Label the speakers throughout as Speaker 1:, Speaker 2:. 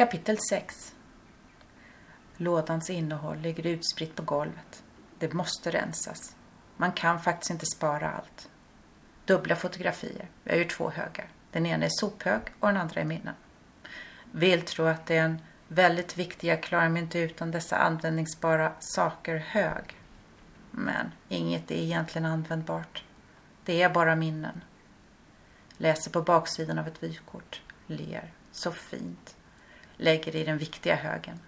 Speaker 1: Kapitel 6 Lådans innehåll ligger utspritt på golvet. Det måste rensas. Man kan faktiskt inte spara allt. Dubbla fotografier. Jag gör två högar. Den ena är sophög och den andra är minnen. Vill tro att det är en väldigt viktig, jag klarar mig inte utan dessa användningsbara saker hög. Men inget är egentligen användbart. Det är bara minnen. Läser på baksidan av ett vykort. Ler. Så fint. Lägger i den viktiga högen.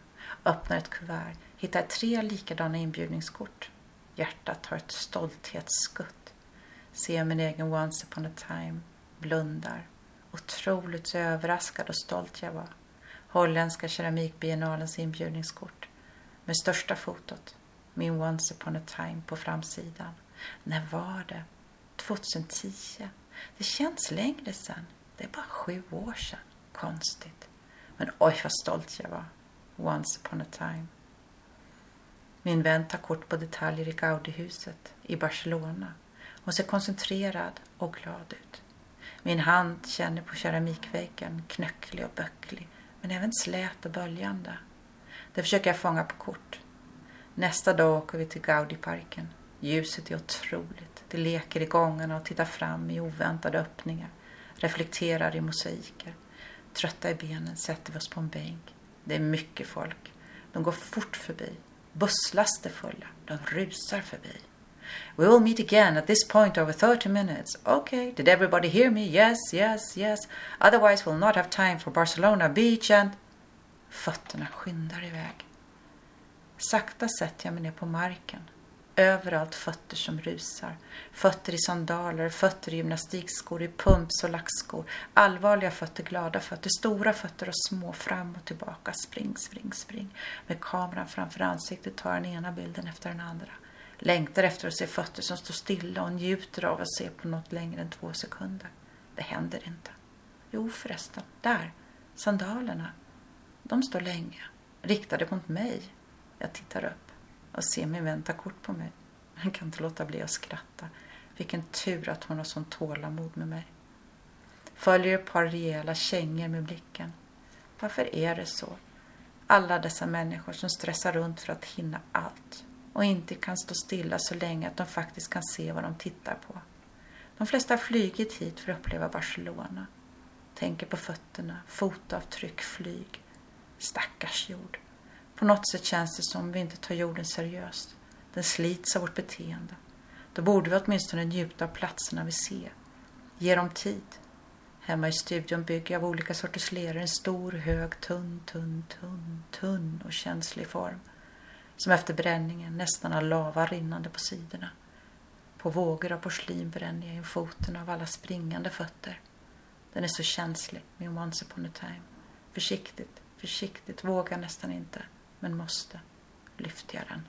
Speaker 1: Öppnar ett kuvert. Hittar tre likadana inbjudningskort. Hjärtat har ett stolthetsskutt. Ser min egen once upon a time. Blundar. Otroligt så överraskad och stolt jag var. Holländska keramikbiennalens inbjudningskort. Med största fotot. Min once upon a time på framsidan. När var det? 2010. Det känns längre sen. Det är bara sju år sedan. Konstigt. Men oj vad stolt jag var. Once upon a time. Min vän tar kort på detaljer i Gaudihuset i Barcelona. Hon ser koncentrerad och glad ut. Min hand känner på keramikväggen, knöcklig och böcklig, men även slät och böljande. Det försöker jag fånga på kort. Nästa dag åker vi till Gaudiparken. Ljuset är otroligt. Det leker i gångarna och tittar fram i oväntade öppningar. Reflekterar i mosaiker. Trötta i benen sätter vi oss på en bänk. Det är mycket folk. De går fort förbi. Busslaster fulla. De rusar förbi. We will meet again at this point over 30 minutes. Okay, did everybody hear me? Yes, yes, yes. Otherwise we'll not have time for Barcelona Beach and... Fötterna skyndar iväg. Sakta sätter jag mig ner på marken. Överallt fötter som rusar. Fötter i sandaler, fötter i gymnastikskor, i pumps och lackskor. Allvarliga fötter, glada fötter, stora fötter och små fram och tillbaka. Spring, spring, spring. Med kameran framför ansiktet tar den ena bilden efter den andra. Längtar efter att se fötter som står stilla och njuter av att se på något längre än två sekunder. Det händer inte. Jo förresten, där. Sandalerna. De står länge, riktade mot mig. Jag tittar upp och ser min vän ta kort på mig. Han kan inte låta bli att skratta. Vilken tur att hon har sån tålamod med mig. Följer ett par rejäla kängor med blicken. Varför är det så? Alla dessa människor som stressar runt för att hinna allt och inte kan stå stilla så länge att de faktiskt kan se vad de tittar på. De flesta har flygit hit för att uppleva Barcelona. Tänker på fötterna, fotavtryck, flyg. Stackars jord. På något sätt känns det som vi inte tar jorden seriöst. Den slits av vårt beteende. Då borde vi åtminstone njuta av platserna vi ser. Ge dem tid. Hemma i studion bygger jag av olika sorters leror en stor hög tunn, tunn, tunn, tunn och känslig form. Som efter bränningen nästan har lava rinnande på sidorna. På vågor av porslin bränner jag in foten av alla springande fötter. Den är så känslig, min once upon a time. Försiktigt, försiktigt, vågar nästan inte men måste, lyfte jag den.